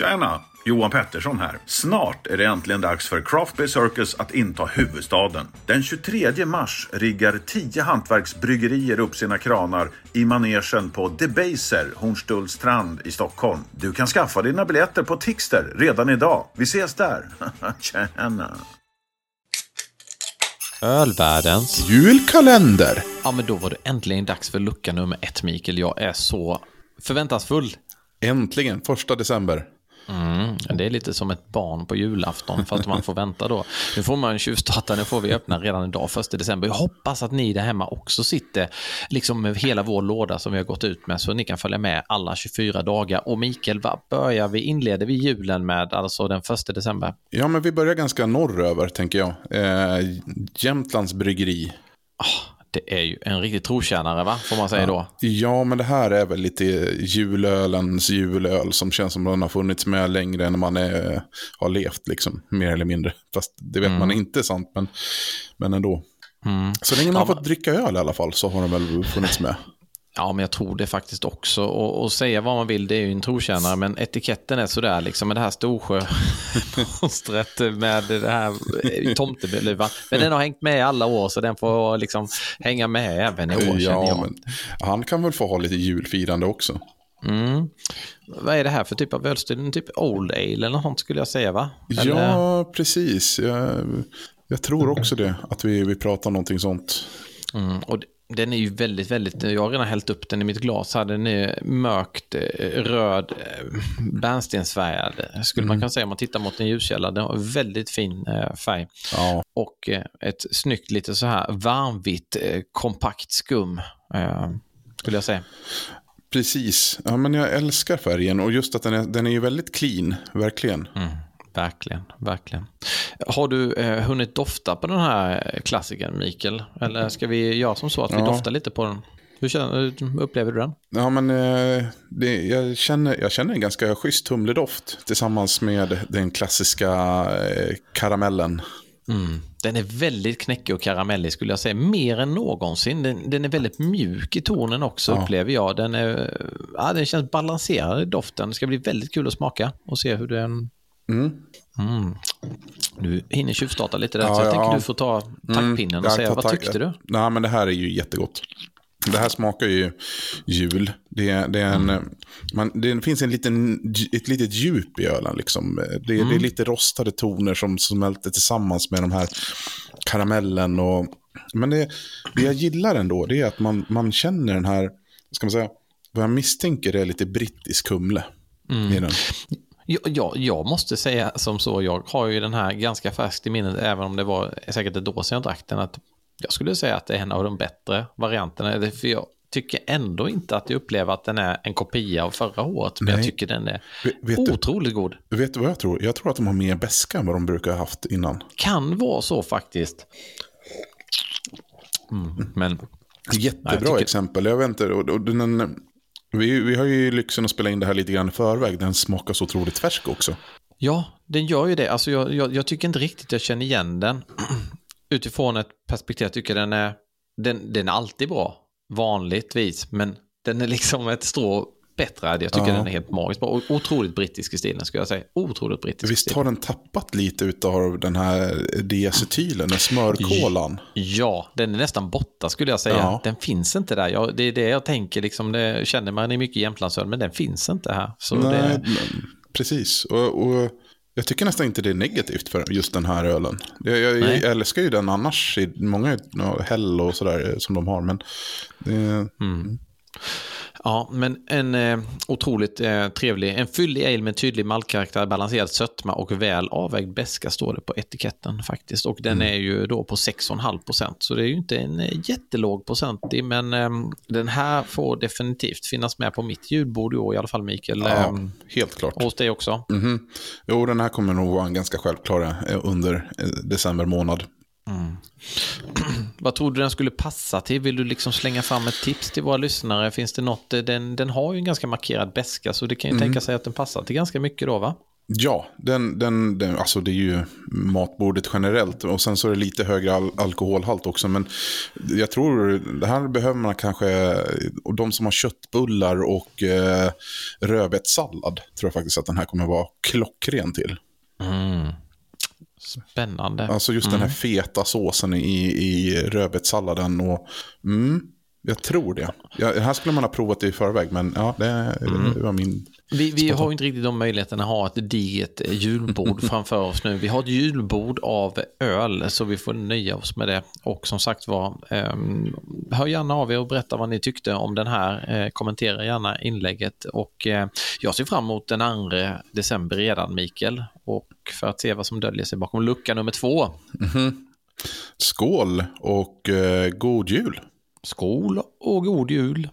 Tjena! Johan Pettersson här. Snart är det äntligen dags för Craft Beer Circus att inta huvudstaden. Den 23 mars riggar 10 hantverksbryggerier upp sina kranar i manegen på Debaser, Hornstullstrand i Stockholm. Du kan skaffa dina biljetter på Tixter redan idag. Vi ses där! Tjena! Ölvärldens. Julkalender! Ja, men då var det äntligen dags för lucka nummer ett, Mikael. Jag är så förväntansfull. Äntligen, första december. Mm, det är lite som ett barn på julafton för att man får vänta då. Nu får man tjuvstarta, nu får vi öppna redan idag, första december. Jag hoppas att ni där hemma också sitter liksom med hela vår låda som vi har gått ut med så ni kan följa med alla 24 dagar. Och Mikael, vad börjar vi, inleder vi julen med, alltså den första december? Ja, men vi börjar ganska norröver, tänker jag. Eh, Jämtlands bryggeri. Det är ju en riktig trotjänare, va? Får man säga då. Ja, men det här är väl lite julölens julöl som känns som den har funnits med längre än man är, har levt, liksom, mer eller mindre. Fast det vet man inte är sant, men, men ändå. Så länge man har fått dricka öl i alla fall så har den väl funnits med. Ja, men jag tror det faktiskt också. Och, och säga vad man vill, det är ju en trotjänare, men etiketten är sådär, liksom med det här Storsjö-monstret med det här tomteluvan. Men den har hängt med i alla år, så den får liksom hänga med även i år, Ja, jag. men han kan väl få ha lite julfirande också. Mm. Vad är det här för typ av ölstil? Typ Old Ale eller något sånt skulle jag säga, va? Eller? Ja, precis. Jag, jag tror också det, att vi, vi pratar någonting sånt. Mm, och den är ju väldigt, väldigt, jag har redan hällt upp den i mitt glas här. Den är mörkt eh, röd, eh, bärnstensfärgad, skulle man kunna säga om man tittar mot en ljuskälla. Den har väldigt fin eh, färg. Ja, Och ett snyggt, lite så här varmvitt, kompakt skum, skulle jag säga. precis. Ja, men jag älskar färgen och just att den är, den är ju väldigt clean, verkligen. Mm, verkligen, verkligen. Har du eh, hunnit dofta på den här klassikern, Mikael? Eller ska vi göra som så att vi Ja. doftar lite på den? Hur känner, hur upplever du den? Ja, men eh, det, jag, känner, jag känner en ganska schysst humledoft tillsammans med den klassiska eh, karamellen. Mm. Den är väldigt knäckig och karamellig skulle jag säga, mer än någonsin. Den, den är väldigt mjuk i tonen också Ja. upplever jag. Den, är, ja, den känns balanserad i doften. Det ska bli väldigt kul att smaka och se hur den... Mm. Mm. Du hinner tjuvstarta lite där, Ja, så jag ja. tänker du får ta taktpinnen och Jag säga vad tyckte du? Nej, men det här är ju jättegott. Det här smakar ju jul. Det, är- det, är en, Mm. man, det finns en liten, ett litet djup i ölen. Liksom. Det, det är Mm. lite rostade toner som smälter tillsammans med de här karamellen. Och, men det, det jag gillar ändå det är att man, man känner den här, ska man säga, vad jag misstänker är lite brittisk humle. Mm. Jag, jag, jag måste säga som så, jag har ju den här ganska färskt i minnet, även om det var säkert ett år sedan jag drack den, att jag skulle säga att det är en av de bättre varianterna. För jag tycker ändå inte att jag upplever att den är en kopia av förra året, men jag Nej. tycker den är Vet, vet, du, otroligt god. vet du vad jag tror? Jag tror att de har mer beska än vad de brukar ha haft innan. Kan vara så faktiskt. Mm, men Jättebra jag tycker- exempel. Jag vet inte, och, och den, vi, vi har ju lyxen att spela in det här lite grann i förväg. Den smakar så otroligt färsk också. ja, den gör ju det. Alltså jag, jag, jag tycker inte riktigt jag känner igen den. Utifrån ett perspektiv, jag tycker den är, den, den är alltid bra, vanligtvis, men den är liksom ett strå bättre. Jag tycker Ja. den är helt magisk bra. Och Otroligt brittisk i stilen, skulle jag säga. Otroligt brittisk Visst har den tappat lite av den här diacetylen, smörkolan? Ja, den är nästan borta skulle jag säga. Ja. Den finns inte där. Jag, det är det jag tänker, liksom, det känner man i mycket Jämtlandsöl, men den finns inte här. Så Nej, det, precis. Och, och jag tycker nästan inte det är negativt för just den här ölen. Jag, jag, jag älskar ju den annars i många häll och sådär som de har. Men det, Ja, men en eh, otroligt eh, trevlig, en fyllig ale med tydlig maltkaraktär, balanserad sötma och väl avvägd beska står det på etiketten faktiskt. Och den är ju då på 6,5 procent, så det är ju inte en eh, jättelåg procent i, men eh, den här får definitivt finnas med på mitt ljudbord i år i alla fall, Mikael. ja, Eh, helt klart. och hos dig också. Mhm. Jo, den här kommer nog vara en ganska självklar eh, under eh, december månad. Vad tror du den skulle passa till? Vill du liksom slänga fram ett tips till våra lyssnare? Finns det något? eh, Den, den har ju en ganska markerad beska så det kan ju tänka sig att den passar till ganska mycket då va? Ja, den, den, den, alltså det är ju matbordet generellt. Och sen så är det lite högre al alkoholhalt också. Men jag tror, det här behöver man kanske, och de som har köttbullar och eh, rödbetssallad, tror jag faktiskt att den här kommer vara klockren till. Mm. Spännande. Alltså just mm. den här feta såsen i, i rödbetssalladen och... Mm, jag tror det. Ja, här skulle man ha provat det i förväg, men ja, det, mm. det var min... Vi, vi har inte riktigt de möjligheterna att ha ett digert julbord framför oss nu. Vi har ett julbord av öl, så vi får nöja oss med det. Och som sagt var, eh, hör gärna av er och berätta vad ni tyckte om den här. Eh, kommentera gärna inlägget. Och eh, jag ser fram emot den 2 december redan, Mikael. Och för att se vad som döljer sig bakom lucka nummer två. Mm -hmm. Skål och eh, god jul! Skål och god jul!